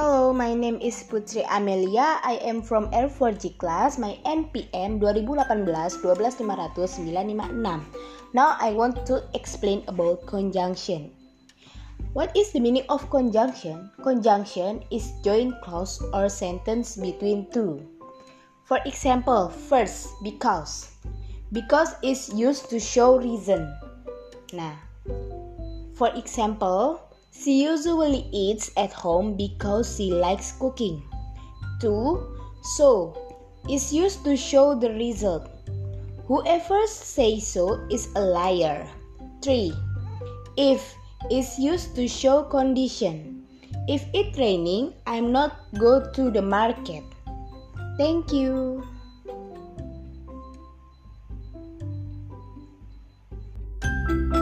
Hello, my name is Putri Amelia. I am from R4G class. My NPM 2018 12500 Now I want to explain about conjunction. What is the meaning of conjunction? Conjunction is joint clause or sentence between two. For example, first, because. Because is used to show reason. Nah. For example, She usually eats at home because she likes cooking. 2. So is used to show the result. Whoever says so is a liar. 3. If is used to show condition. If it's raining, I'm not go to the market. Thank you. you